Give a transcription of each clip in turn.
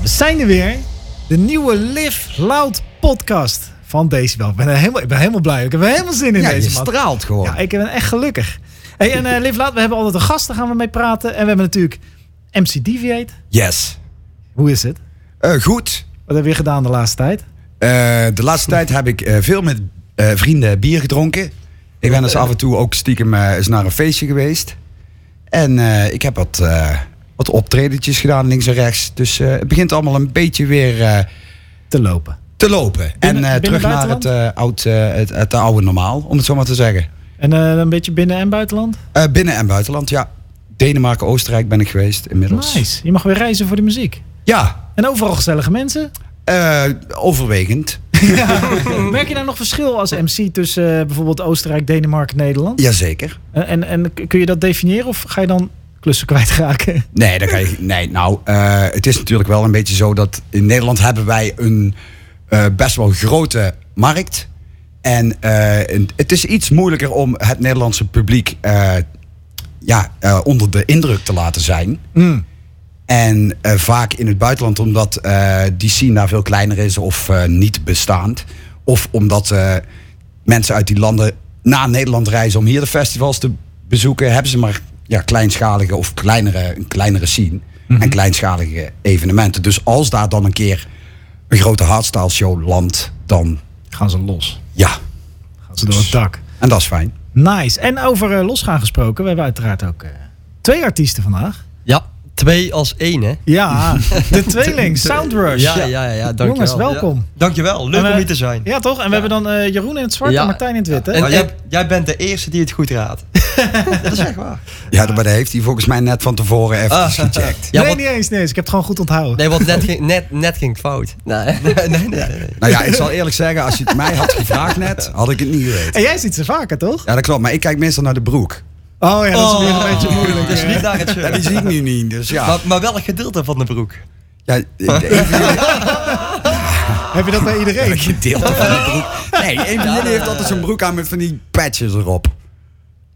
Ja, we zijn er weer. De nieuwe Live Loud podcast van Decibel. Ik ben, helemaal, ik ben helemaal blij. Ik heb er helemaal zin in Ja, je deze man. straalt gewoon. Ja, ik ben echt gelukkig. Hey, en eh Live Loud, we hebben altijd een gast, daar gaan we mee praten. En we hebben natuurlijk MC Deviate. Yes. Hoe is het? Eh, goed. Wat heb je gedaan de laatste tijd? Eh, de laatste tijd heb ik veel met vrienden bier gedronken. Ik ben dus af en toe ook stiekem eens naar een feestje geweest. En ik heb wat, wat optredentjes gedaan links en rechts. Dus eh, het begint allemaal een beetje weer eh, Te lopen. te lopen. Binnen- en eh, terug naar het, oud, het, het oude normaal, om het zo maar te zeggen. En een beetje binnen- en buitenland? Binnen- en buitenland, ja. Denemarken, Oostenrijk ben ik geweest inmiddels. Nice. Je mag weer reizen voor de muziek. Ja, En overal gezellige mensen. overwegend. Merk je nou nog verschil als MC tussen bijvoorbeeld Oostenrijk, Denemarken, Nederland? Jazeker. En, en, en kun je dat definiëren of ga je dan klussen kwijtraken? Nee, dat ga je, nee nou, eh, het is natuurlijk wel een beetje zo dat in Nederland hebben wij een eh, best wel grote markt. En eh, het is iets moeilijker om het Nederlandse publiek ja, onder de indruk te laten zijn. Mm. En vaak in het buitenland, omdat die scene daar veel kleiner is of niet bestaand. Of omdat mensen uit die landen naar Nederland reizen om hier de festivals te bezoeken, hebben ze maar ja, kleinschalige of kleinere, een kleinere scene. En kleinschalige evenementen. Dus als daar dan een keer een grote hardstyle show landt, dan Gaan ze los. ja. Gaan ze door het dak. En dat is fijn. Nice. En over eh, losgaan gesproken. We hebben uiteraard ook eh, twee artiesten vandaag. Ja, twee als één, hè? Ja, de tweeling, Soundrush. Ja, ja, ja, ja dankjewel. Jongens, welkom. Dankjewel, leuk En, om hier te zijn. Ja, toch? En we hebben dan eh, Jeroen in het zwart Ja. en Martijn in het wit, hè? En- jij, jij bent de eerste die het goed raadt. dat is echt waar. Ja, maar dat heeft hij volgens mij net van tevoren even Ah. gecheckt. Ja, nee, niet eens, nee eens. Ik heb het gewoon goed onthouden. nee, want net ging, net, net ging het fout. Nee. Nee, nee, nee. nee. Nou ja, ik zal eerlijk zeggen, als je het mij had gevraagd net, had ik het niet geweten. En jij ziet ze vaker, toch? Ja, dat klopt. Maar ik kijk meestal naar de broek. Oh ja, dat is weer Oh. een beetje moeilijk. Dus niet naar het Ja, shirt. die zie ik nu niet. Dus ja. Maar, maar welk gedeelte van de broek? ja even Heb je dat bij iedereen? een gedeelte van de broek. Nee, een van jullie heeft altijd zo'n broek aan met van die patches erop.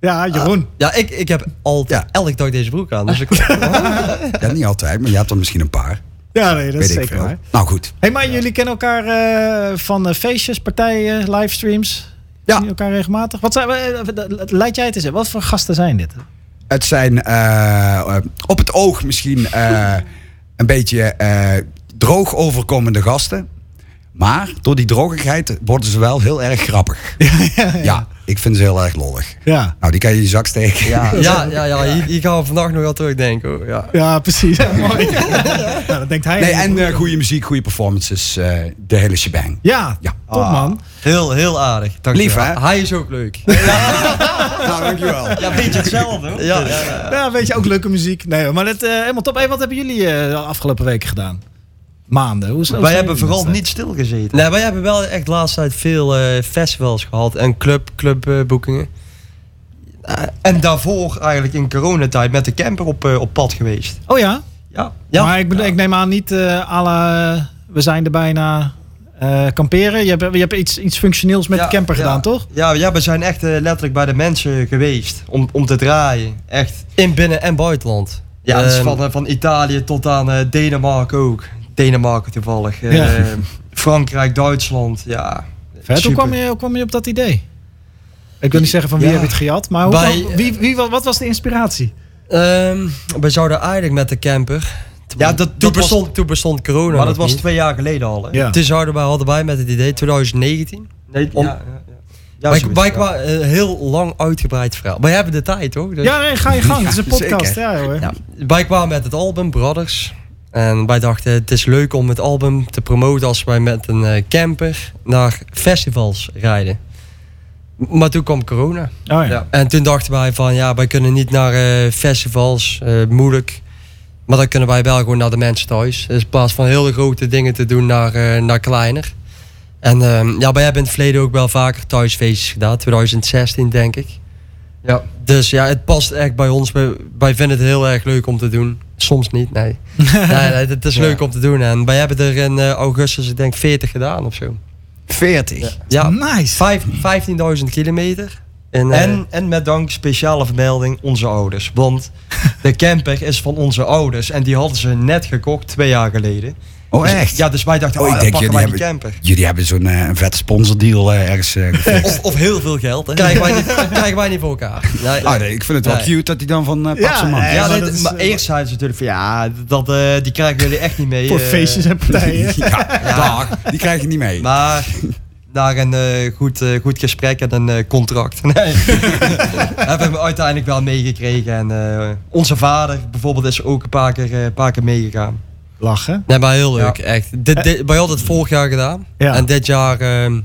Ja, Jeroen. Ja, ik, ik heb altijd Ja. elke dag deze broek aan. Dus ik, Ja, niet altijd, maar je hebt er misschien een paar. Ja, nee, dat is Weet ik zeker veel. waar. Nou goed. Hey, maar jullie kennen elkaar eh, van eh, feestjes, partijen, livestreams? Ja. Zien jullie elkaar regelmatig? Wat zijn, eh, leid jij het eens? Wat voor gasten zijn dit? Het zijn op het oog misschien eh, een beetje eh, droog overkomende gasten. Maar door die drogigheid worden ze wel heel erg grappig. Ja, ik vind ze heel erg lollig. Ja. Nou, die kan je in je zak steken. ja, ja, ja, ja hier, hier gaan we vandaag nog wel terugdenken. Hoor. Ja. Ja, precies. Ja, mooi. ja, dat denkt hij. Nee, en eh, goede muziek, goede performances, eh, de hele shebang. Ja, Ja. top man. Heel, heel aardig. Dank Lief, je wel. hè? Hij is ook leuk. Nou, dankjewel. Ja, een beetje hetzelfde. hoor. Ja. Ja, weet je, ook leuke muziek. Nee, maar het, eh, helemaal top. Hey, wat hebben jullie eh, de afgelopen weken gedaan? Maanden. Wij zijn hebben vooral niet stilgezeten. Nee, wij hebben wel echt de laatste tijd veel eh, festivals gehad en club, clubboekingen. En daarvoor eigenlijk in coronatijd met de camper op, eh, op pad geweest. Oh ja? Ja. Ja. Maar ik, bedoel, ik neem aan niet eh à la, eh, we zijn er bijna eh, kamperen. Je hebt, je hebt iets, iets functioneels met Ja, de camper ja. gedaan, toch? Ja, ja, we zijn echt eh, letterlijk bij de mensen geweest om, om te draaien. Echt. In binnen- en buitenland. Ja, dus Ehm, van, eh, van Italië tot aan eh, Denemarken ook. Denemarken toevallig. Eh, Ja. Frankrijk, Duitsland. Ja. Vet. Hoe kwam, je, hoe kwam je op dat idee? Ik wil niet zeggen van wie Ja. heb je het gejat, maar hoe Bij- kwam- wie, wie, wat was de inspiratie? Ehm, we zouden eigenlijk met de camper. Ja, dat, Toen bestond, toen bestond corona. maar dat was niet. twee jaar geleden al. Hè? Ja. Toen zouden wij, hadden wij met het idee 2019. Nee, Om- ja, ja, ja. Ja, wij kwamen een heel lang uitgebreid verhaal. Wij hebben de tijd, toch? Dus- Ja, nee, ga je gang. het is een podcast. zeker. Ja, hoor. Ja, wij kwamen met het album Brothers. En wij dachten, het is leuk om het album te promoten als wij met een eh, camper naar festivals rijden. Maar toen kwam corona. Oh, ja. Ja. En toen dachten wij van, ja, wij kunnen niet naar eh, festivals, eh, moeilijk. Maar dan kunnen wij wel gewoon naar de mensen thuis. Dus in plaats van hele grote dingen te doen naar, naar kleiner. En ehm, ja, wij hebben in het verleden ook wel vaker thuisfeestjes gedaan. 2016 denk ik. Ja. Dus ja, het past echt bij ons. Wij, wij vinden het heel erg leuk om te doen. Soms niet, nee. nee, nee het is Ja. leuk om te doen. En wij hebben er in eh, augustus, ik denk, 40 gedaan of zo. 40. Ja, Nice. vijf- 15.000 kilometer. En, eh, En, en met dank speciale vermelding onze ouders. Want de camper is van onze ouders. En die hadden ze net gekocht twee jaar geleden. Oh, Dus- echt? Ja, dus wij dachten, Oh, ik dan denk, pakken jullie wij die hebben- camper. Jullie hebben zo'n eh, vette sponsordeal eh, ergens gefixt. Of, of heel veel geld, hè? Krijgen wij niet, krijgen wij niet voor elkaar. Nee, Ah, nee, ik vind het wel Nee. cute dat hij dan van uh, Ja, man. nee, Ja, maar is, eerst zeiden ze natuurlijk van ja, dat, eh, die krijgen jullie echt niet mee. Voor feestjes en partijen. Ja, dag. Die krijg je niet mee. Maar na een eh, goed, eh, goed gesprek en een contract. Nee. hebben we uiteindelijk wel meegekregen. En eh, onze vader bijvoorbeeld is ook een paar keer, eh, een paar keer meegegaan. Lachen. Nee, maar heel leuk, echt. Dit, dit, wij hadden het vorig jaar gedaan. Ja. En dit jaar, ehm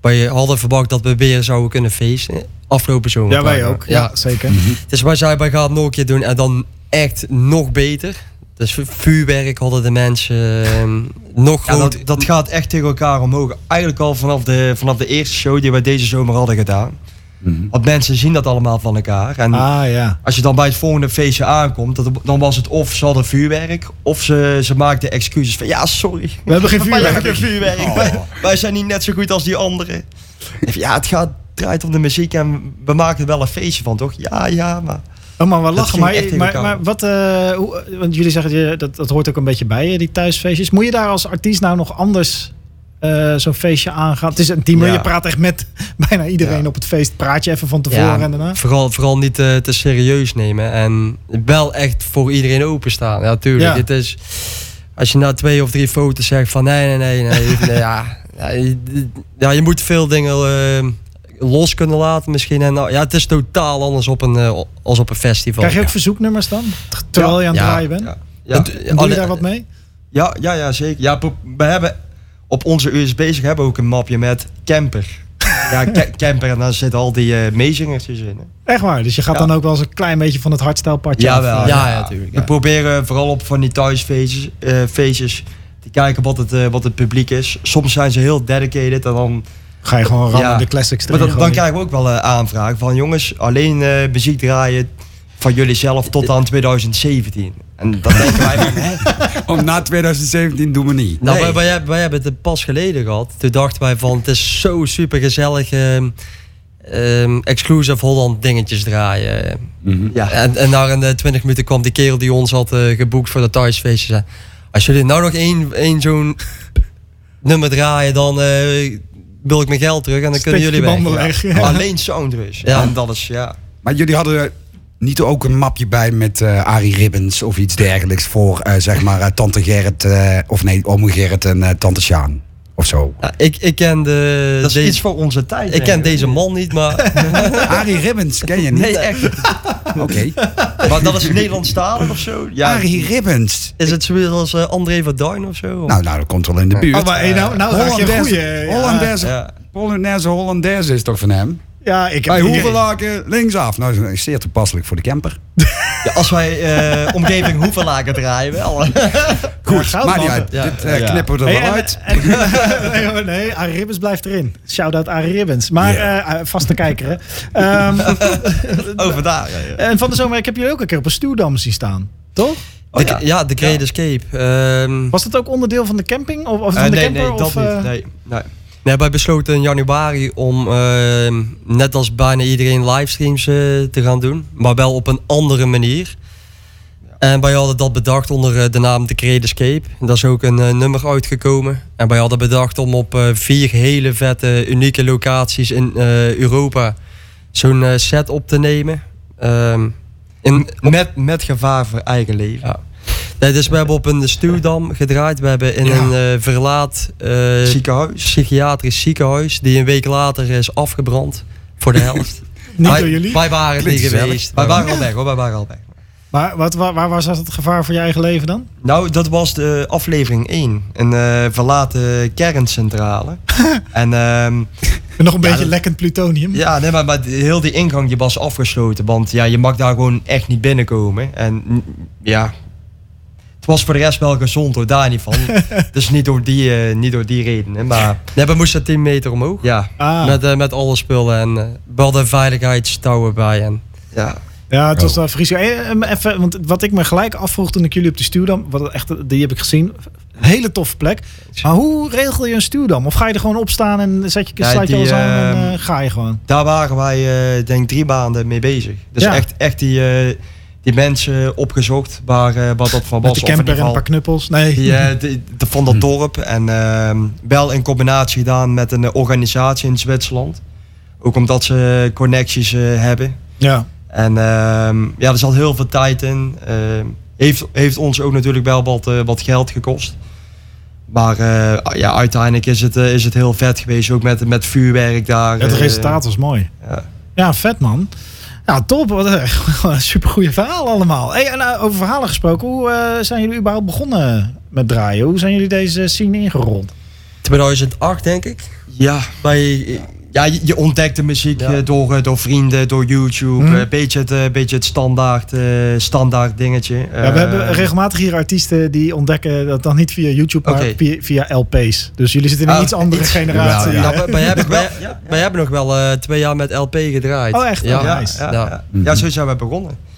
wij hadden verwacht dat we weer zouden kunnen feesten. Afgelopen zomer. Ja, wij ook. Ja, zeker. Dus wij zeiden, wij gaan het nog een keer doen en dan echt nog beter. Dus vu- vuurwerk hadden de mensen ehm, nog Ja, dat gaat echt tegen elkaar omhoog. Eigenlijk al vanaf de, vanaf de eerste show die wij deze zomer hadden gedaan. Mhm. Want mensen zien dat allemaal van elkaar. En Ah ja. als je dan bij het volgende feestje aankomt, dat, dan was het of ze hadden vuurwerk, of ze, ze maakten excuses van ja, sorry. We hebben geen Wij hebben vuurwerk. geen vuurwerk. Oh. Wij, wij zijn niet net zo goed als die anderen. En Ja, het gaat, draait om de muziek en we maken er wel een feestje van, toch? Ja, ja, maar... Oh man, wat Dat lachen. Maar, maar, maar wat, eh, hoe, want jullie zeggen je, dat, dat hoort ook een beetje bij je, die thuisfeestjes. Moet je daar als artiest nou nog anders eh, zo'n feestje aangaan? Het is een team, Ja. je praat echt met bijna iedereen Ja. op het feest. Praat je even van tevoren Ja, en daarna? Vooral, vooral niet eh, te serieus nemen. En wel echt voor iedereen openstaan. Ja, tuurlijk. Het is, als je na twee of drie foto's zegt van nee, nee, nee. nee, nee, ja, ja, je, moet veel dingen eh, los kunnen laten misschien. En, nou, ja, het is totaal anders op een, als op een festival. Krijg je ook verzoeknummers dan? Terwijl je aan het Ja. draaien bent? Ja, En doe je daar wat mee? ja, ja, ja zeker. Ja, we hebben op onze USB's hebben we ook een mapje met camper. Ja, ca- camper en daar zitten al die eh meezingertjes in. hè. Echt waar? Dus je gaat Ja. dan ook wel eens een klein beetje van het hardstijlpadje Jawel, af? Ja, ja, natuurlijk. We proberen vooral op van die thuisfeestjes eh, feestjes te kijken wat het, eh, wat het publiek is. Soms zijn ze heel dedicated en dan, Ga je gewoon rammen Ja. de classics maar dan, dan krijgen we ook wel eh, aanvragen van jongens, alleen eh, muziek draaien van jullie zelf tot aan 2017. En dan denken wij van, hè? Om na 2017 doen we niet. Nou, Nee. wij, wij, wij hebben het pas geleden gehad. Toen dachten wij van, het is zo super gezellig. ehm, ehm, exclusive Holland dingetjes draaien. Mhm. Ja. En, en na een eh, 20 minuten kwam die kerel die ons had eh, geboekt voor de thuisfeestje. Zei, als jullie nou nog één, één zo'n nummer draaien, dan eh, wil ik mijn geld terug en dan kunnen jullie weg. banden Ja. weg. Ja. Alleen Soundrush. Ja. En dat is, ja. Maar jullie hadden niet ook een mapje bij met eh Arie Ribbons of iets dergelijks voor eh, zeg maar eh, tante Gerrit, eh, of nee, ome Gerrit en eh, tante Sjaan of zo. Ja, ik, ik ken, de, Dat is deze, iets voor onze tijd. ik ken deze man niet, maar Arie Ribbons, ken je niet? Nee, echt. Oké. Maar dat is Nederlandstalig of zo? Ja, Arie Ribbons. is het zoiets als eh, André van Duin of zo? Nou, nou, dat komt wel in de buurt. Oh, maar hey, nou, nou Hollandaise. Hollandaise, Ja. Hollandaise, Hollandaise is toch van hem? Ja, ik heb Bij Hoevelaken linksaf. Nou, dat is zeer toepasselijk voor de camper. Ja, als wij eh, omgeving Hoevelaken draaien, wel. Goed, maakt niet man. uit. Ja. Dit eh, Ja. knippen we er Hey, wel en- uit. en- nee, hoor, nee, Arie Ribbons blijft erin. Shout-out Arie Ribbons. Maar eh, eh, vaste kijker, hè. Ehm, Over daar. Ja, ja. en van de zomer, ik heb jullie ook een keer op een stuwdam zien staan. Toch? De, Oh, ja. ja. de Great Escape. Ehm, Was dat ook onderdeel van de camping? Of, of van Eh, de nee, camper? nee, dat of, niet. eh, Nee, nee. Nee, wij besloten in januari om, ehm, net als bijna iedereen, livestreams eh, te gaan doen. Maar wel op een andere manier. En wij hadden dat bedacht onder eh, de naam The Great Escape. Daar is ook een eh, nummer uitgekomen. En wij hadden bedacht om op vier hele vette, unieke locaties in Europa zo'n set op te nemen. Ehm, in, Met, met gevaar voor eigen leven. ja. Nee, dus we hebben op een stuwdam gedraaid. We hebben in Ja. een eh, verlaat eh, Ziekenhuis. psychiatrisch ziekenhuis, die een week later is afgebrand voor de helft. Niet wij, door jullie? Wij waren niet geweest. Wij waren al weg hoor, wij waren al weg. Maar wat, waar, waar was dat het gevaar voor je eigen leven dan? Nou, dat was de aflevering 1. Een eh, verlaten kerncentrale. en ehm, Nog een Ja, beetje dat- lekkend plutonium. ja, nee, maar, maar heel die ingang die was afgesloten. Want ja, je mag daar gewoon echt niet binnenkomen. En ja, het was voor de rest wel gezond hoor, daar niet van. dus niet door die, eh, niet door die redenen. Maar Nee, we moesten 10 meter omhoog. ja, Ah. Met, eh, met alle spullen en eh, we hadden veiligheidstouwen bij. En, ja. Ja, het was wel vries. Eh, Even, want wat ik me gelijk afvroeg toen ik jullie op de stuwdam, wat echt, die heb ik gezien, hele toffe plek. Maar hoe regel je een stuwdam? Of ga je er gewoon op staan en zet je, Ja, sluit je die, alles aan en ga je gewoon? Daar waren wij, eh denk drie maanden mee bezig. Dus Ja. echt, echt die, eh, die mensen opgezocht waar, eh, waar dat van Met was. de Of in camper en een paar knuppels. Nee. die, eh, die- de- van dat dorp. En ehm, wel in combinatie gedaan met een organisatie in Zwitserland. Ook omdat ze connecties eh, hebben. Ja. En ehm, ja, er zat heel veel tijd in. Ehm, heeft, heeft ons ook natuurlijk wel wat, wat geld gekost. Maar eh, ja, uiteindelijk is het, is het heel vet geweest. Ook met, met vuurwerk daar. Het resultaat was mooi. ja. Ja, vet man. Ja, top. Wat een supergoeie verhaal allemaal. Hey, en eh, over verhalen gesproken. Hoe eh, zijn jullie überhaupt begonnen met draaien? Hoe zijn jullie deze scene ingerold? 2008 denk ik. Ja, bij, ja je, je ontdekt de muziek Ja. eh, door, eh, door vrienden, door YouTube. Mhm. Een beetje het, eh, beetje het standaard, eh, standaard dingetje. Ja, we Eh, hebben regelmatig hier artiesten die ontdekken dat dan niet via YouTube, maar via, via LP's. Dus jullie zitten in een Ah, iets andere iets- generatie. Jawel, Ja, wij, wij hebben, wij, Ja, wij hebben nog wel eh, twee jaar met LP gedraaid. Oh, echt? Ja, Oh, ja, nice. ja, Ja. ja. Ja, zo zijn we begonnen.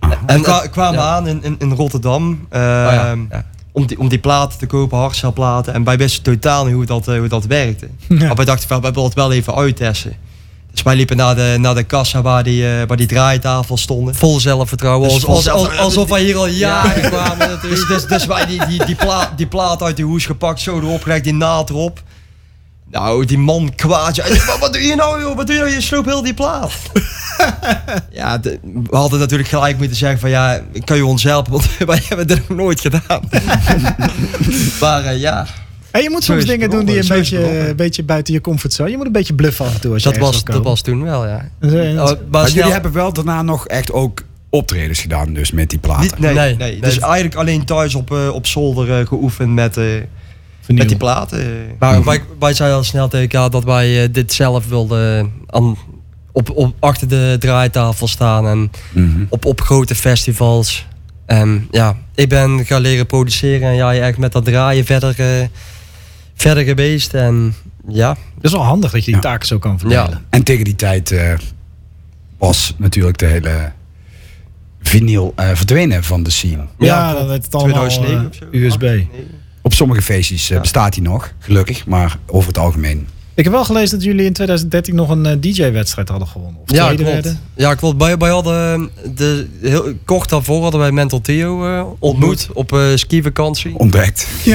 En, En kwa- eh, kwamen ja. aan in, in, in Rotterdam. Oh ja, ehm, ja. Om, die, om die platen te kopen, hardcelplaten. En wij wisten totaal niet hoe dat, eh, hoe dat werkte. Ja. Maar wij dachten, van, we willen het wel even uittesten. Dus wij liepen naar de, naar de kassa waar die, eh, waar die draaitafel stonden. Vol zelfvertrouwen. Dus als, vol als, als- zelfvertrouwen. alsof wij hier al jaren kwamen Dus, dus, dus wij die, die, die, plaat, die plaat uit die hoes gepakt, zo erop gelegd, die naad erop. Nou, die man kwaad. Ja, wat, wat doe je nou, joh? Wat doe je nou? Je sloop heel die plaat. ja, de- we hadden natuurlijk gelijk moeten zeggen van ja, kan je ons helpen? Want wij hebben dit nog nooit gedaan. maar eh, ja, En je moet soms het dingen doen die een het beetje, een beetje buiten je comfortzone. Je moet een beetje bluffen af en toe als Dat was, dat was toen wel, ja. Dus, eh, Oh, maar Maar snel- jullie hebben wel daarna nog echt ook optredens gedaan, dus met die platen. niet, nee, Nee, nee, nee. Dus eigenlijk alleen thuis op, eh, op zolder geoefend met, eh, met die platen. Maar wij, wij zeiden al snel tegen elkaar dat wij dit zelf wilden aan, op, op, achter de draaitafel staan en Mhm. op, op grote festivals. En ja, ik ben gaan leren produceren en jij echt met dat draaien verder, eh, verder geweest. En ja, Dat is wel handig dat je die Ja. taken zo kan verdelen. Ja. En tegen die tijd eh, was natuurlijk de hele vinyl eh, verdwenen van de scene. Ja, Ja, dan werd het allemaal 2009 eh, of zo. USB. Nee. Op sommige feestjes eh, Ja. bestaat hij nog, gelukkig, maar over het algemeen. Ik heb wel gelezen dat jullie in 2013 nog een eh, DJ-wedstrijd hadden gewonnen. Of ja tweede klopt. werden. Ja, klopt. Wij, wij hadden de, heel, kort daarvoor hadden wij Mental Theo eh, ontmoet op eh skivakantie. Ontdekt.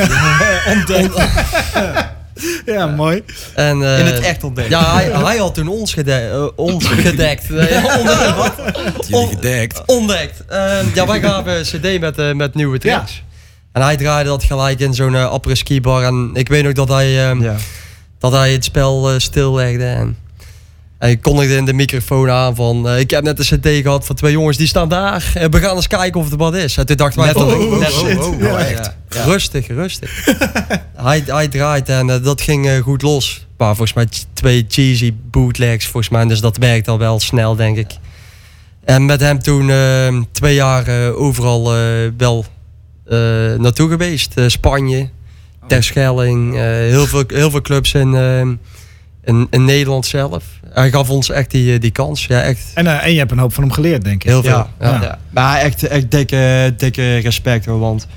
Ja, mooi. En, eh, In het echt ontdekt. Ja, hij, hij had toen ons, gede eh, ons gedekt. Nee, wat? Gedekt. Ontdekt. Ehm, ja, wij gaven een cd met, eh, met nieuwe tracks. En hij draaide dat gelijk in zo'n uh, ski bar. En ik weet nog dat hij, ehm, Ja. Dat hij het spel eh, stillegde. En, en ik kondigde in de microfoon aan van... eh, ik heb net een cd gehad van twee jongens die staan daar. En we gaan eens kijken of het wat is. En toen dachten wij... Oh, oh, Ja, oh, echt. ja. Rustig, rustig. hij, hij draait en eh, dat ging eh, goed los. Maar volgens mij twee cheesy bootlegs volgens mij. Dus dat werkt al wel snel, denk ik. En met hem toen eh, twee jaar eh, overal eh, wel eh, naartoe geweest. Eh, Spanje, Terschelling, eh, heel, veel, heel veel clubs in, eh, in, in Nederland zelf. Hij gaf ons echt die, eh, die kans. Ja, echt En, eh, en je hebt een hoop van hem geleerd, denk ik. heel veel. Ja, Ja. ja. Maar echt, echt dikke, dikke respect hoor. Want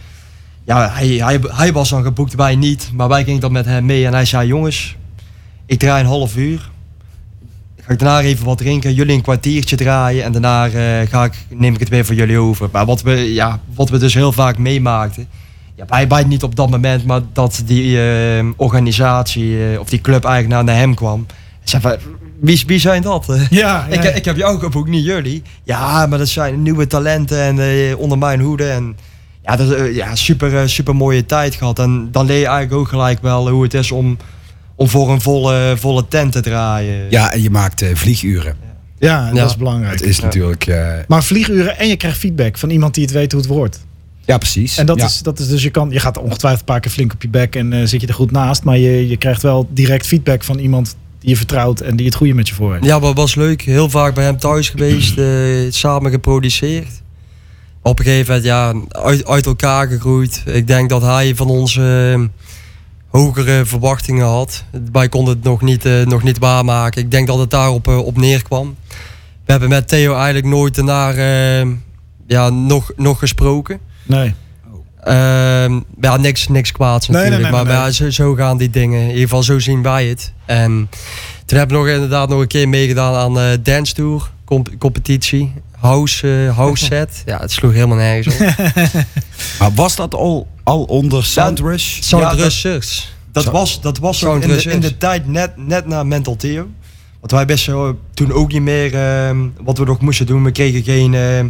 ja, hij, hij, hij was dan geboekt, wij niet. Maar wij gingen dan met hem mee en hij zei: Jongens, ik draai een half uur. Ga ik daarna even wat drinken, jullie een kwartiertje draaien. En daarna eh, ga ik, neem ik het weer voor jullie over. Maar wat we, ja, wat we dus heel vaak meemaakten. Ja, wij, wij niet op dat moment, maar dat die eh, organisatie eh, of die club-eigenaar naar hem kwam. Zei van, wie, wie zijn dat? Ja, ja, Ik, ik heb jou geboekt, niet jullie. Ja, maar dat zijn nieuwe talenten en eh, onder mijn hoede. En ja, dat is ja, super, super mooie tijd gehad. En dan leer je eigenlijk ook gelijk wel hoe het is om, om voor een volle, volle tent te draaien. Ja, en je maakt eh, vlieguren. ja, dat Ja. is belangrijk. Het is natuurlijk... Maar vlieguren en je krijgt feedback van iemand die het weet hoe het wordt. Ja, precies. En dat, Ja. is, dat is dus, je, kan, je gaat ongetwijfeld een paar keer flink op je bek en eh, zit je er goed naast. Maar je, je krijgt wel direct feedback van iemand die je vertrouwt en die het goede met je voor heeft. Ja, maar was leuk. Heel vaak bij hem thuis geweest, eh, samen geproduceerd. Op een gegeven moment, ja, uit, uit elkaar gegroeid. Ik denk dat hij van ons eh, hogere verwachtingen had. Wij konden het nog niet, eh, nog niet waarmaken. Ik denk dat het daarop op neerkwam. We hebben met Theo eigenlijk nooit daarna ja, nog, nog gesproken. Nee. Ehm, ja, niks, niks kwaads nee, natuurlijk. nee, nee, maar ja, zo, zo gaan die dingen. In ieder geval, zo zien wij het. En toen hebben we nog inderdaad nog een keer meegedaan aan eh Dance Tour comp- competitie. house, eh, house set. Ja, het sloeg helemaal nergens op. Maar was dat al, al onder Soundrush? Sound Ja, dat-. Dat was, dat was in de, in de tijd net, net na Mental Theo. Want wij best zo, toen ook niet meer ehm, wat we nog moesten doen. We kregen geen, ehm,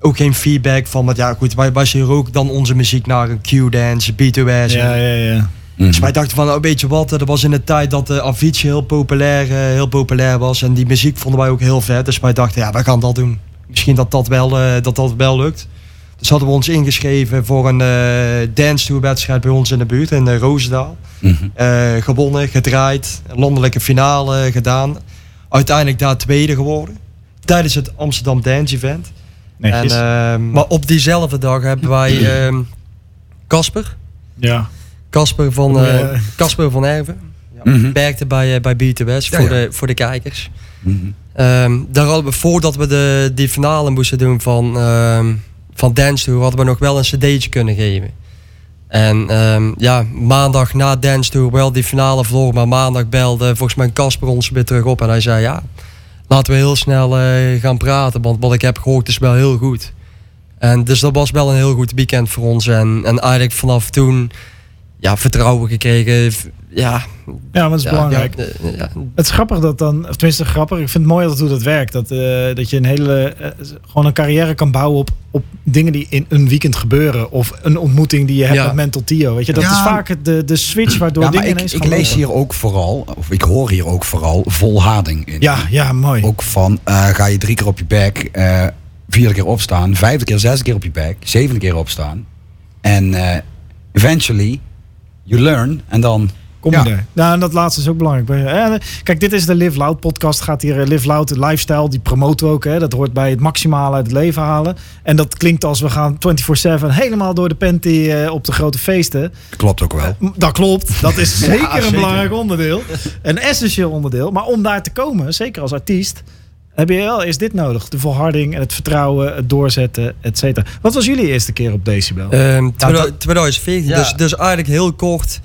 ook geen feedback van, want ja goed, wij baseren ook dan onze muziek naar een Q-dance, B2S. Ja, ja, ja. Mhm. Dus wij dachten van, nou, weet je wat, dat was in de tijd dat de Avicii heel populair, eh, heel populair was. En die muziek vonden wij ook heel vet. Dus wij dachten, ja, wij gaan dat doen. Misschien dat dat wel, eh, dat dat wel lukt. Dus hadden we ons ingeschreven voor een eh dance tour wedstrijd bij ons in de buurt, in uh, Roosendaal. Mhm. Eh, gewonnen, gedraaid, een landelijke finale gedaan. Uiteindelijk daar tweede geworden. Tijdens het Amsterdam Dance Event. Netjes. En, ehm, Maar op diezelfde dag hebben wij ehm, Casper. ja. Casper van, eh, ja. Casper van Erven. Mhm. Werkte bij, eh, bij B2S Ja, voor, ja. De, voor de kijkers. Mhm. Ehm, daar hadden we, voordat we de, die finale moesten doen van, ehm van Dance Tour, hadden we nog wel een cd'tje kunnen geven. En ehm, ja, maandag na Dance Tour wel die finale verloren, maar maandag belde volgens mij Casper ons weer terug op en hij zei ja, laten we heel snel eh, gaan praten, want wat ik heb gehoord is wel heel goed. En dus dat was wel een heel goed weekend voor ons en, en eigenlijk vanaf toen ja, vertrouwen gekregen. Ja, ja, maar dat is ja, belangrijk. ja, ja, Het is grappig dat dan, of tenminste grappig, ik vind het mooi dat hoe dat werkt. Dat, eh, dat je een hele, eh, gewoon een carrière kan bouwen op, op dingen die in een weekend gebeuren. Of een ontmoeting die je hebt Ja. met Mental Tio. Weet je, dat Ja. is vaak het- de, de switch waardoor Ja, maar dingen ik, ineens ik lees lopen. hier ook vooral, of ik hoor hier ook vooral, volharding in. Ja, ja, mooi. Ook van, eh, ga je drie keer op je bek, eh vierde keer opstaan, vijfde keer, zesde keer op je bek, zevende keer opstaan. En eh, eventually, you learn. En dan, Kom Ja. je er. Nou, en dat laatste is ook belangrijk. Eh, Kijk, dit is de Live Loud podcast. Gaat hier eh, Live Loud, de lifestyle, die promoten we ook. Hè. Dat hoort bij het maximale uit het leven halen. En dat klinkt als we gaan 24-7 helemaal door de panty eh, op de grote feesten. klopt ook wel. Dat klopt. Dat is zeker een zeker. belangrijk onderdeel. Een essentieel onderdeel. Maar om daar te komen, zeker als artiest, heb je wel eerst dit nodig. De volharding en het vertrouwen, het doorzetten, et cetera. Wat was jullie eerste keer op Decibel? Ehm, dat- 2014, Ja. dus, dus eigenlijk heel kort.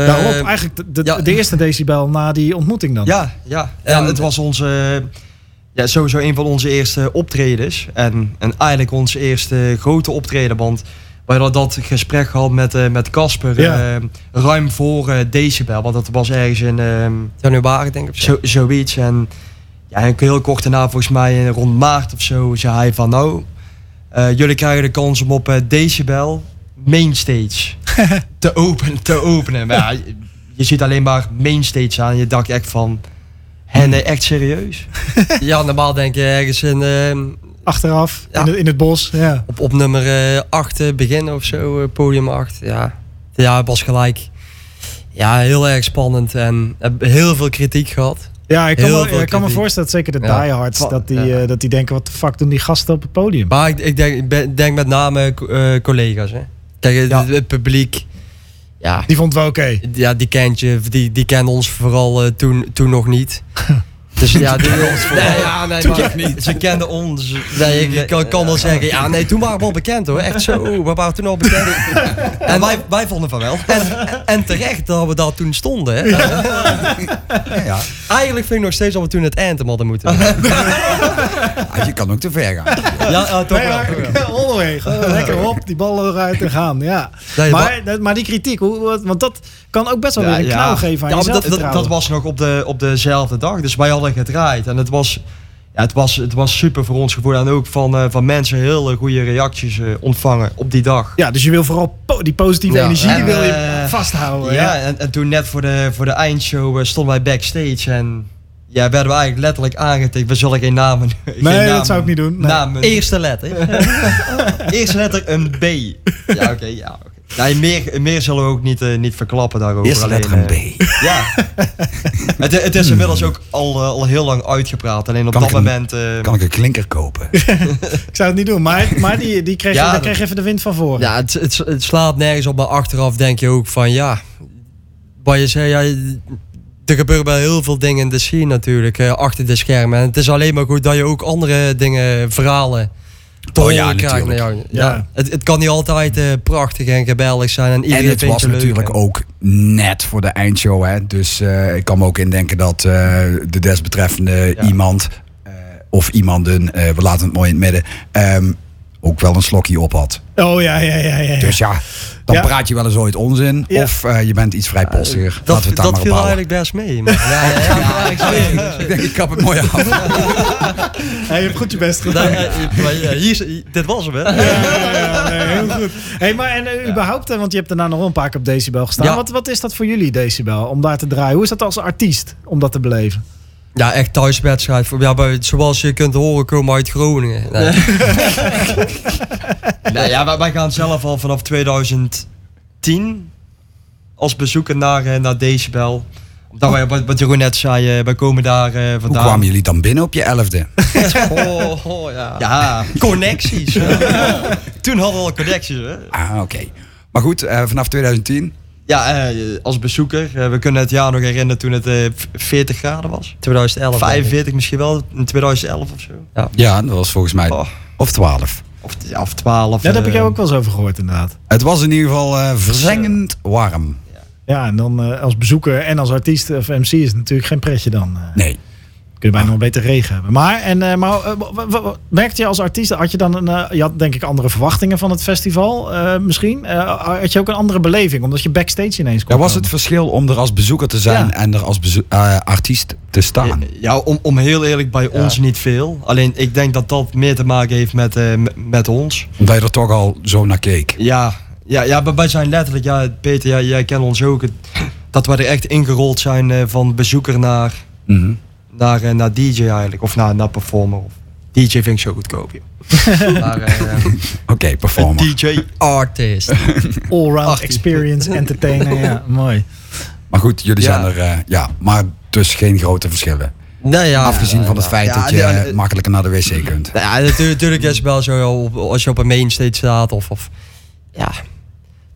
Eh, Daarop eigenlijk de, de, ja. de eerste decibel na die ontmoeting dan. Ja, ja. En- ja het was onze, ja, sowieso een van onze eerste optredens. En, en eigenlijk ons eerste grote optreden. Want we hadden dat gesprek gehad met eh, met Casper Ja. eh, ruim voor eh, Decibel. Want dat was ergens in ehm, januari denk ik. zo. zo, zoiets. En ja, heel kort daarna, volgens mij eh, rond maart of zo, zei hij van nou... eh, jullie krijgen de kans om op eh, Decibel mainstage te, openen, te openen. Maar ja, je, je ziet alleen maar mainstage aan. Je dacht echt van... En eh, echt serieus? Ja, normaal denk je ergens in, ehm, Achteraf, Ja. in, het, in het bos. Ja. op, op nummer 8 beginnen of zo, eh, podium 8. Ja. ja, het was gelijk. Ja, heel erg spannend en heb heel veel kritiek gehad. Ja, ik kan, Heel me, ik kan me voorstellen, dat zeker de Ja. diehards, dat die, ja. eh, dat die denken, wat de fuck doen die gasten op het podium? Maar ik, ik denk, ik ben- denk met name eh, collega's. Hè. Kijk, het, Ja. het publiek, ja, Die vond het wel oké. ja, die kent je, die, die kennen ons vooral eh, toen, toen nog niet. Dus ja, die, nee, ja, nee, maar, Ze kenden ons. Nee, ik, kan, kan wel zeggen, ja, nee, toen waren we al bekend hoor. Echt zo, we waren toen al bekend. En wij, wij vonden van wel. En, en terecht dat we daar toen stonden. Hè. Ja, ja. Eigenlijk vind ik nog steeds dat we toen het anthem hadden moeten doen. Ah, je kan ook te ver gaan. Ja, ja, toch Nee, wel. Gewoon lekker op, die ballen eruit en gaan. Ja. Maar, maar die kritiek, hoe, want dat kan ook best wel Ja, weer een ja. knauw geven aan Ja, jezelf dat, dat, dat was nog op, de, op dezelfde dag. Dus wij hadden gedraaid. En het was, ja, het was, het was super voor ons gevoel. En ook van, eh, van mensen hele goede reacties eh, ontvangen op die dag. Ja, dus je wil vooral po- die positieve Ja, energie, die wil je eh, vasthouden. ja, Ja. En, en toen net voor de, voor de eindshow stonden wij backstage. En ja, werden we eigenlijk letterlijk aangetikt. We zullen geen namen geen Nee, dat namen- zou ik niet doen. Nee. Namen. Eerste letter. Eerste letter een B. Ja, oké. ja, oké. Nee, meer, meer zullen we ook niet, eh, niet verklappen daarover. Alleen, letter een eh, B. Ja. het, het is inmiddels ook al, eh, al heel lang uitgepraat. Alleen op Kan dat een- moment... Kan ik een klinker kopen? Ik zou het niet doen, maar, maar die, die kreeg, Ja, daar kreeg even de wind van voren. Ja, het, het, het slaat nergens op, maar achteraf denk je ook van ja. Wat je zei, ja, er gebeuren wel heel veel dingen in de scene natuurlijk, achter de schermen. En het is alleen maar goed dat je ook andere dingen, verhalen, Oh ja. Nou ja, Ja. ja. Het, het kan niet altijd eh, prachtig en geweldig zijn. En, iedereen En het was leuk. natuurlijk ook net voor de eindshow. Hè? Dus eh, ik kan me ook indenken dat eh, de desbetreffende Ja. iemand eh, of iemand een, eh, we laten het mooi in het midden, ehm, ook wel een slokje op had. Oh ja, ja, ja. ja, ja. Dus ja, dan Ja. praat je wel eens ooit onzin. Ja. Of eh, je bent iets vrijpostiger. Dat, Laten we dat viel eigenlijk best mee. Maar, ja, ja, ja, ja, ik zweer het. Ik denk, ik kap het mooi af. Hey, je hebt goed je best gedaan. Ja, hier, dit was hem, hè? Ja, ja, ja, nee, heel goed. Hey, maar en eh, überhaupt, eh, want je hebt daarna nog wel een paar keer op Decibel gestaan. Ja. Wat, wat is dat voor jullie, Decibel, om daar te draaien? Hoe is dat als artiest, om dat te beleven? Ja, echt thuiswedstrijd. Voor- Ja, bij, zoals je kunt horen, komen uit Groningen. Nee. Nou ja, wij, wij gaan zelf al vanaf 2010 als bezoeker naar, eh, naar Decibel. Omdat wij, wat, wat Jeroen net zei, eh, wij komen daar eh, Hoe vandaan. kwamen jullie dan binnen op je elfde? Oh, oh, ja. Ja, Connecties. toen hadden we al connecties. Hè? Ah, oké. Maar goed, eh, vanaf 2010. Ja, eh, als bezoeker. eh, we kunnen het jaar nog herinneren toen het eh, v- 40 graden was. 2011. denk ik. 45 misschien wel, in 2011 of zo. Ja, dat was volgens mij. Oh. Of 12. Of, ja, of 12. Ja, daar heb ik eh, jou ook wel eens over gehoord, inderdaad. Het was in ieder geval eh, verzengend warm. Ja, en dan eh, als bezoeker en als artiest of MC is het natuurlijk geen pretje dan. eh. Nee. Kun je bijna nog beter regen hebben. Maar, en, eh, maar eh, w- w- w- merkte je als artiest, had je dan een, eh, je had denk ik andere verwachtingen van het festival eh, misschien? Eh, had je ook een andere beleving, omdat je backstage ineens kon Ja, was het verschil om er als bezoeker te zijn Ja. en er als eh, artiest te staan? Ja, om, om heel eerlijk, bij ons niet veel. Alleen ik denk dat dat meer te maken heeft met, eh, met ons. Omdat je er toch al zo naar keek. Ja, ja, ja maar wij zijn letterlijk, ja, Peter, ja, jij kent ons ook. dat wij er echt ingerold zijn eh, van bezoeker naar, Mhm. Naar, eh, naar DJ eigenlijk. Of naar, naar performer. Of DJ vind ik zo goedkoop, maar, eh, Oké, performer. DJ. Artist. Allround 18. experience, entertainer, ja, mooi. Maar goed, jullie Ja. zijn er, eh, ja, maar dus geen grote verschillen. Nee, ja, Afgezien van het ja. feit Ja, dat je ja, makkelijker naar de wc kunt. Nou ja, natuurlijk, natuurlijk is het wel zo als je op een mainstage staat of, of ja,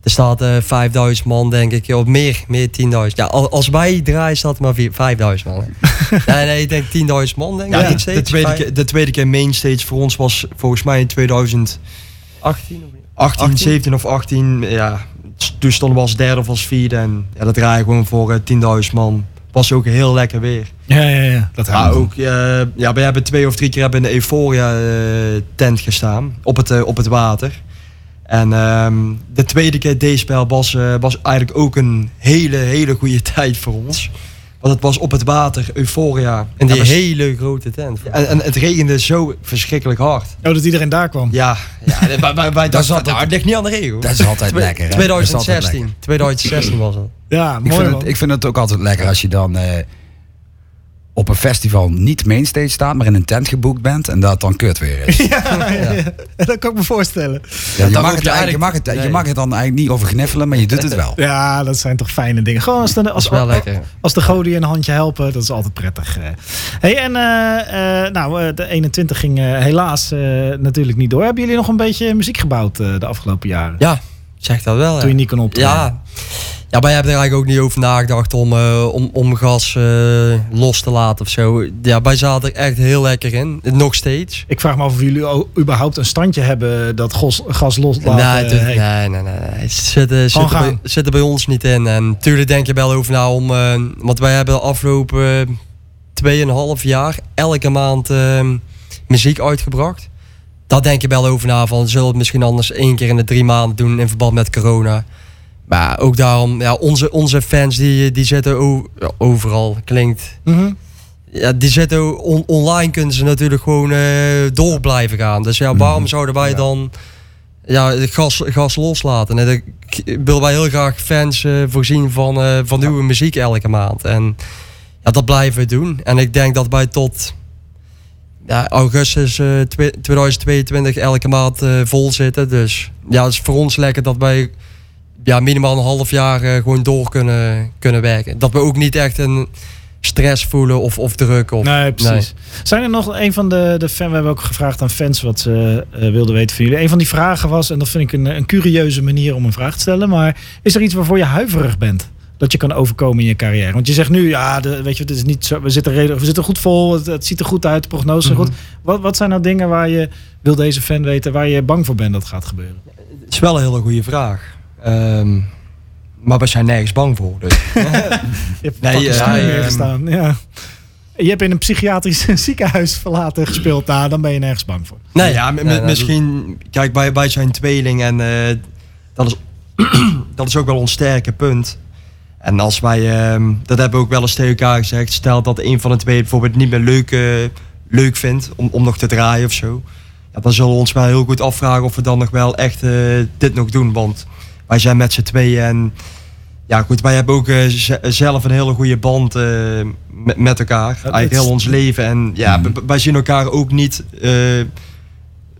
er staat eh 5000 man denk ik, of meer, meer 10.000. Ja, al- als wij draaien staat er maar vier- 5000 man. nee, nee, ik denk 10.000 man denk ik. Ja, de, tweede keer, de tweede keer mainstage voor ons was volgens mij in 2018, 18 of niet? 18? 17 of 18. Ja, toen stonden we als derde of als vierde. En ja, dat draaien gewoon voor eh, 10.000 man. Was ook heel lekker weer. Ja, ja, ja. Dat Maar houdt ook, eh, ja, we hebben twee of drie keer hebben in de Euphoria eh, tent gestaan. Op het, eh, op het water. En ehm, de tweede keer deze spel was, eh, was eigenlijk ook een hele, hele goede tijd voor ons. Want het was op het water, Euphoria. En die Ja, hele grote tent. en, en het regende zo verschrikkelijk hard. Oh, dat iedereen daar kwam. Ja, ja wij, wij, wij dachten, zat nou, het ligt niet aan de regen. hoor. Dat is altijd lekker. hè? Dat is altijd 2016. 2016 was het. Ja, Ik mooi vind, man. het, ik vind het ook altijd lekker als je dan eh, op een festival niet mainstage staat, maar in een tent geboekt bent en dat dan kut weer is. ja, ja, ja. Dat kan ik me voorstellen. Ja, je, mag je eigenlijk, je, mag het, je mag het dan eigenlijk niet over gniffelen, maar je doet het wel. Ja, dat zijn toch fijne dingen. Gewoon als de, als, wel lekker. als de goden je een handje helpen, dat is altijd prettig. eh. Hey, en eh, eh, nou, de 21 ging helaas eh, natuurlijk niet door. Hebben jullie nog een beetje muziek gebouwd eh, de afgelopen jaren? Ja, zeg dat wel. Toen je niet kon optreden? Ja. ja, wij hebben er eigenlijk ook niet over nagedacht om, eh, om, om gas eh, los te laten of zo. Ja, wij zaten er echt heel lekker in. Nog steeds. Ik vraag me af of jullie überhaupt een standje hebben dat gos, gas loslaten. nee, nee, nee, nee, nee. Het zit, eh, zit, er bij, gaan. zit er bij ons niet in. En natuurlijk denk je wel over na om... eh, want wij hebben de afgelopen 2,5 jaar elke maand eh, muziek uitgebracht. Daar denk je wel over na van... Zullen we het misschien anders één keer in de drie maanden doen in verband met corona... Maar ook daarom, ja, onze, onze fans die, die zitten overal, klinkt. Mhm. Ja, die zitten on- online kunnen ze natuurlijk gewoon eh, door blijven gaan. Dus ja, waarom zouden wij dan ja, het gas, gas loslaten? En dan willen wij heel graag fans eh, voorzien van, eh, van nieuwe muziek elke maand. En ja, dat blijven we doen. En ik denk dat wij tot ja, augustus eh, twe- 2022 elke maand eh, vol zitten. Dus ja, het is voor ons lekker dat wij ja, minimaal een half jaar eh, gewoon door kunnen, kunnen werken. Dat we ook niet echt een stress voelen of, of druk. Of, Nee, precies. Zijn er nog een van de, de fan, we hebben ook gevraagd aan fans wat ze eh, wilden weten van jullie. Een van die vragen was, en dat vind ik een, een curieuze manier om een vraag te stellen, maar is er iets waarvoor je huiverig bent? Dat je kan overkomen in je carrière. Want je zegt nu, ja, de, weet je, het is niet zo, we zitten redelijk, we zitten goed vol, het, het ziet er goed uit, de prognose is goed. Wat, wat zijn nou dingen waar je, wil deze fan weten, waar je bang voor bent dat gaat gebeuren? Het is wel een hele goede vraag. Ehm, maar we zijn nergens bang voor. Dus. Je hebt Nee, neergestaan. Ja. je hebt in een psychiatrisch ziekenhuis verlaten gespeeld. Nou, dan ben je nergens bang voor. Nee, ja, nee, misschien... Kijk, wij, wij zijn tweeling en eh, dat, is, dat is ook wel ons sterke punt. En als wij, ehm, dat hebben we ook wel eens tegen elkaar gezegd, stel dat een van de twee bijvoorbeeld niet meer leuk, eh, leuk vindt om, om nog te draaien of zo. Ja, dan zullen we ons wel heel goed afvragen of we dan nog wel echt eh, dit nog doen. Want wij zijn met z'n tweeën en ja goed, wij hebben ook eh, zelf een hele goede band met, met elkaar. Eigenlijk heel ons leven. En ja, Mhm. wij zien elkaar ook niet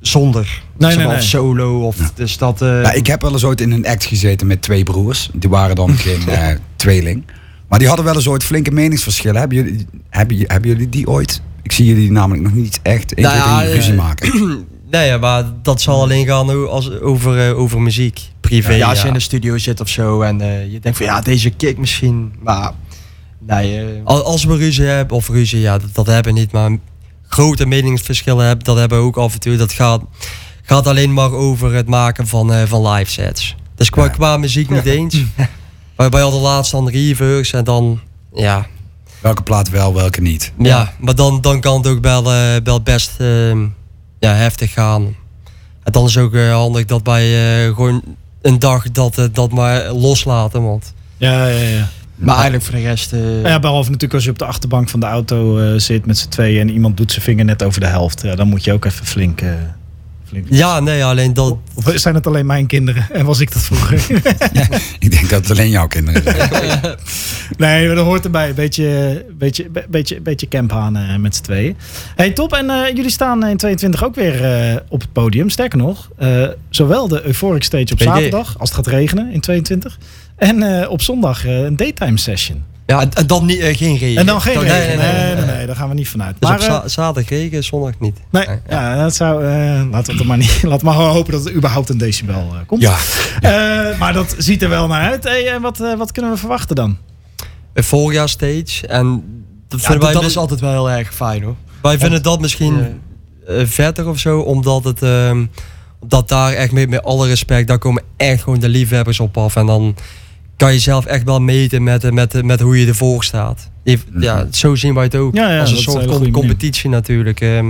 zonder. Nee, Zeg nee. Solo of dus dat. eh, Ja, ik heb wel eens ooit in een act gezeten met twee broers. Die waren dan geen eh, tweeling. Maar die hadden wel eens ooit flinke meningsverschillen. Hebben jullie, hebben, hebben jullie die ooit? Ik zie jullie namelijk nog niet echt één Nou keer ja, in ruzie eh, maken. Nee, ja, maar dat zal alleen gaan als, over, over muziek. Privé. ja, Ja, als je in de studio zit of zo en eh, je denkt van ja, deze kick misschien. Maar nee, Al- Als we ruzie hebben, of ruzie, ja, dat, dat hebben we niet, maar grote meningsverschillen hebben, dat hebben we ook af en toe. Dat gaat, gaat alleen maar over het maken van, eh, van live sets. Dus qua, Ja. qua muziek niet eens. Wij, wij hadden laatst dan reverse en dan, ja, Welke plaat wel, welke niet. ja. maar dan, dan kan het ook wel, eh, wel best ehm, ja, heftig gaan. En dan is ook eh, handig dat wij eh, gewoon een dag dat, dat maar loslaten, want... Ja, ja, ja. Maar eigenlijk voor de rest. eh, Ja, behalve natuurlijk als je op de achterbank van de auto eh, zit met z'n tweeën en iemand doet zijn vinger net over de helft. Ja, dan moet je ook even flink. eh, flink. Ja, nee, alleen dat, Of zijn het alleen mijn kinderen? En was ik dat vroeger? Ik denk dat het alleen jouw kinderen zijn. nee, maar dat hoort erbij. Beetje, beetje, be- beetje, beetje camphanen met z'n tweeën. Hey, top. En eh, jullie staan in 22 ook weer eh, op het podium. Sterker nog, eh, zowel de Euphoric Stage op zaterdag, als het gaat regenen in 22. En eh, op zondag eh, een daytime session. ja, en, dan niet, eh, geen regen. En dan geen Nee, regen. Nee nee, nee daar gaan we niet vanuit. dus Maar, op za- zaterdag regen, zondag niet. Nee, Ja. ja, dat zou. laten we het maar niet. Laten we maar hopen dat er überhaupt een decibel komt. Ja, maar dat ziet er wel naar uit. Hey, en wat, wat kunnen we verwachten dan? Een voorjaar stage. En dat Ja, dat, wij, dat is altijd wel heel erg fijn hoor. wij vinden dat misschien eh, vetter of zo, omdat het. ehm, dat daar echt met, met alle respect, daar komen echt gewoon de liefhebbers op af. En dan kan je zelf echt wel meten met, eh, met, eh, met hoe je ervoor staat. If- Ja, zo zien wij het ook. Ja, ja, Als een soort com- manier. competitie natuurlijk. ehm.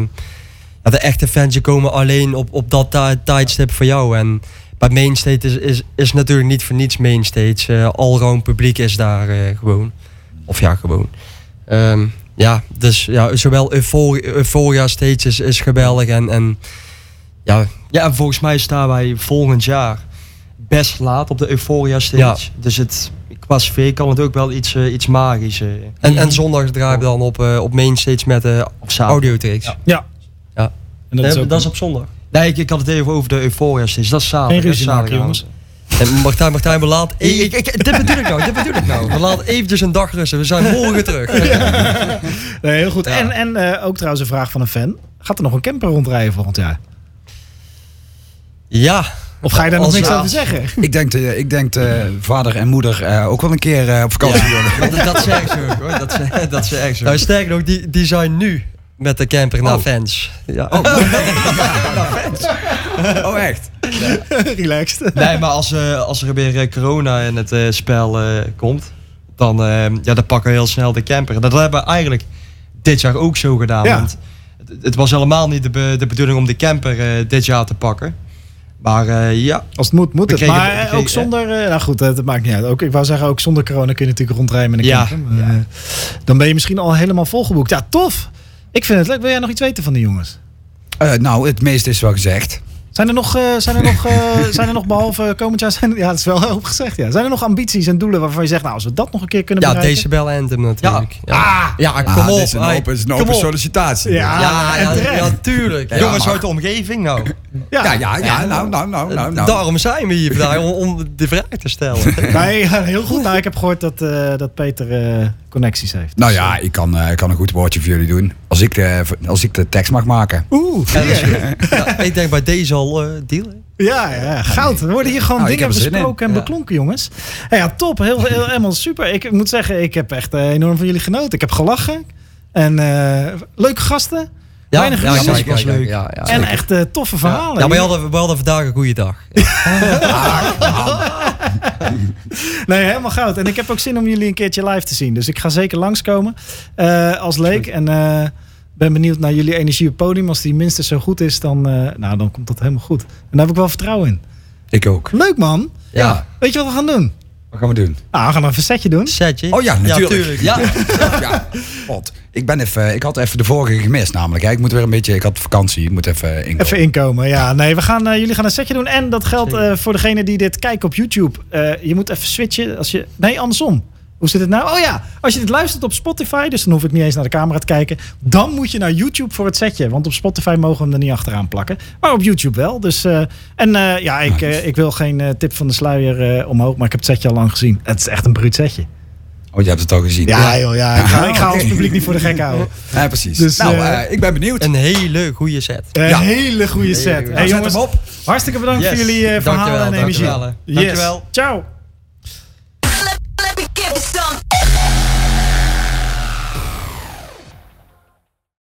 ja, de echte fans komen alleen op, op dat ti- tijdstip voor jou. En bij Mainstage is, is, is natuurlijk niet voor niets Mainstage. Uh, Allround publiek is daar eh, gewoon. Of ja, gewoon. Ehm, ja, dus ja, zowel Euphoria, Euphoria Stage is, is geweldig. En, en ja, Ja, en volgens mij staan wij volgend jaar best laat op de Euphoria stage. Ja. Dus het, qua sfeer kan het ook wel iets, eh, iets magisch. eh, en, en zondag draai ik dan op, eh, op Mainstage met de of zaterdag. audiotricks. Ja. Ja. Ja. En dat is ook dat is op zondag. Nee, ik, ik had het even over de Euphoria stage. Dat is zaterdag. Geen ruzie hè, maken, zaterdagavond. En Martijn, Martijn, we laten... Ik, ik, ik- dit bedoel ik nou, dit bedoel ik nou. We laten eventjes een dag rusten. We zijn morgen terug. Nee, heel goed. Ja. En, en eh, ook trouwens een vraag van een fan. Gaat er nog een camper rondrijden volgend jaar? Ja. Of ga je daar nog niks over zeggen? ik denk, eh, ik denk eh, vader en moeder eh, ook wel een keer eh, op vakantie willen. Dat, dat zeggen ze ook hoor. Dat, ze- dat ze echt zo. Nou, sterker nog, die, die zijn nu met de camper naar Oh. fans. Ja. Oh, echt? Relaxed. Nee, maar als, eh, als er weer eh, corona in het eh, spel eh, komt, dan, ja, dan pakken we heel snel de camper. Dat hebben we eigenlijk dit jaar ook zo gedaan. Ja. Want het, was helemaal niet de, be- de bedoeling om de camper eh, dit jaar te pakken. Maar eh, ja, Als het moet, moet het. kregen- maar eh, kregen- ook zonder... eh, nou goed, het maakt niet uit. Ook, ik wou zeggen, ook zonder corona kun je natuurlijk rondrijden met een Ja. camper. Maar, dan ben je misschien al helemaal volgeboekt. Ja, tof. Ik vind het leuk. Wil jij nog iets weten van die jongens? Eh, nou, het meeste is wel gezegd. Zijn er nog, eh, zijn er nog, eh, zijn er nog behalve komend jaar... Zijn, ja, dat is wel hoop gezegd. Ja. Zijn er nog ambities en doelen waarvan je zegt... Nou, als we dat nog een keer kunnen Ja, bereiken... Decibel Anthem natuurlijk. Ja, Ah! ja kom Ah, op. is een open, is een open op. sollicitatie. Ja. Ja, ja, ja, tuurlijk. Ja, jongens uit de omgeving nou. Ja, ja, ja, nou, nou, nou, nou. nou. Daarom zijn we hier vandaag, om, om de vraag te stellen. Nee, ja, heel goed. Nou, ik heb gehoord dat, eh, dat Peter eh, connecties heeft. Nou ja, ik kan, eh, ik kan een goed woordje voor jullie doen. Als ik de, als ik de tekst mag maken. Oeh, Ja. Ja, ik denk bij deze al eh deal. hè. ja, ja, goud. Er worden hier gewoon Nou, dingen besproken en Ja. beklonken, jongens. Ja, ja top. Heel, heel, helemaal super. Ik moet zeggen, ik heb echt eh, enorm van jullie genoten. Ik heb gelachen. En eh, leuke gasten. Ja, Weinig ja, was leuk. Ja, ja, en echt toffe verhalen. Ja, maar we hadden, we hadden vandaag een goede dag. Nee, helemaal goud. En ik heb ook zin om jullie een keertje live te zien. Dus ik ga zeker langskomen eh, als leek. En ben benieuwd naar jullie energie op het podium. Als die minstens zo goed is, dan, eh, nou, dan komt dat helemaal goed. En daar heb ik wel vertrouwen in. Ik ook. Leuk man. Ja. Weet je wat we gaan doen? Wat gaan we doen? Nou, we gaan even een setje doen. Setje? Oh ja, natuurlijk. Ja, ja. God. Ik, ben even, ik had even de vorige gemist namelijk. Hè. Ik moet weer een beetje, ik had vakantie. Ik moet even inkomen. Even inkomen. Ja, nee, we gaan, eh, jullie gaan een setje doen. En dat geldt eh, voor degene die dit kijken op YouTube. Eh, je moet even switchen. Als je, nee, andersom. Hoe zit het nou? Oh ja, als je dit luistert op Spotify, dus dan hoef ik niet eens naar de camera te kijken. Dan moet je naar YouTube voor het setje. Want op Spotify mogen we hem er niet achteraan plakken. Maar op YouTube wel. Dus, eh, en eh, ja, ik, eh, ik wil geen eh, tip van de sluier eh, omhoog. Maar ik heb het setje al lang gezien. Het is echt een bruut setje. Oh, je hebt het al gezien. Ja, joh, ja. Ik ga, ik ga ons publiek niet voor de gek houden. Ja, precies. Dus, nou, ik ben benieuwd. een hele goede set. Een Ja. hele goede set. Hey, Zet jongens, hem op. hartstikke bedankt Yes. voor jullie eh, verhalen Dankjewel, en energie. dankjewel. Yes. Dankjewel. Ciao.